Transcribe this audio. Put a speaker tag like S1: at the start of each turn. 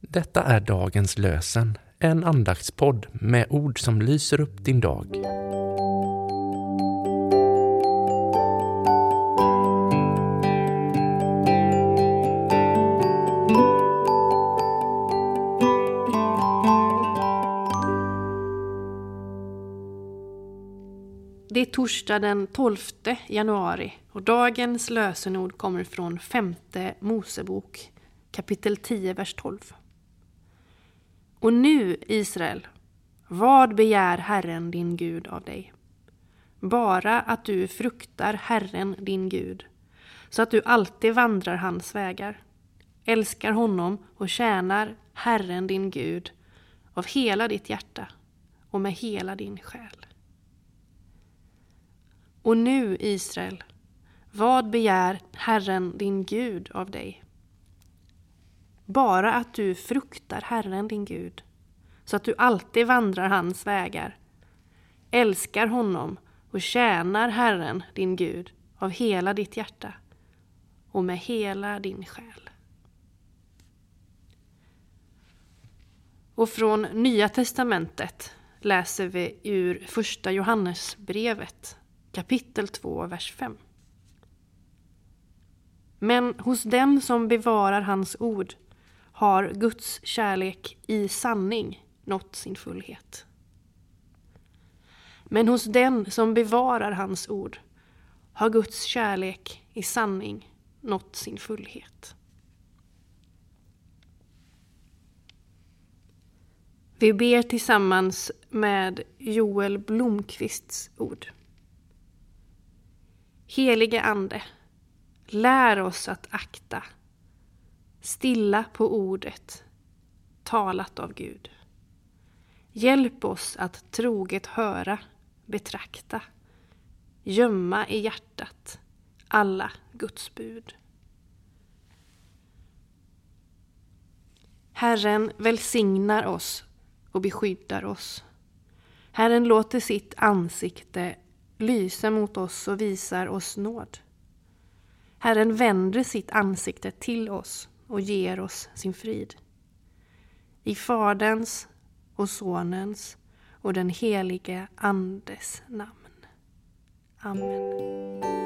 S1: Detta är dagens lösen, en andaktspodd med ord som lyser upp din dag.
S2: Det är torsdag den 12 januari och dagens lösenord kommer från femte Mosebok kapitel 10, vers 12. Och nu, Israel, vad begär Herren din Gud av dig? Bara att du fruktar Herren din Gud, så att du alltid vandrar hans vägar, älskar honom och tjänar Herren din Gud av hela ditt hjärta och med hela din själ. Och nu, Israel, vad begär Herren din Gud av dig? Bara att du fruktar Herren din Gud, så att du alltid vandrar hans vägar, älskar honom och tjänar Herren din Gud av hela ditt hjärta och med hela din själ. Och från Nya testamentet läser vi ur Första Johannesbrevet kapitel 2, vers 5. Men hos den som bevarar hans ord har Guds kärlek i sanning nått sin fullhet. Men hos den som bevarar hans ord har Guds kärlek i sanning nått sin fullhet. Vi ber tillsammans med Joel Blomqvists ord. Helige Ande, lär oss att akta, stilla på ordet, talat av Gud. Hjälp oss att troget höra, betrakta, gömma i hjärtat alla Guds bud. Herren välsignar oss och beskyddar oss. Herren låter sitt ansikte lysa mot oss och visar oss nåd. Herren vänder sitt ansikte till oss och ger oss sin frid. I Faderns och Sonens och den helige Andes namn. Amen.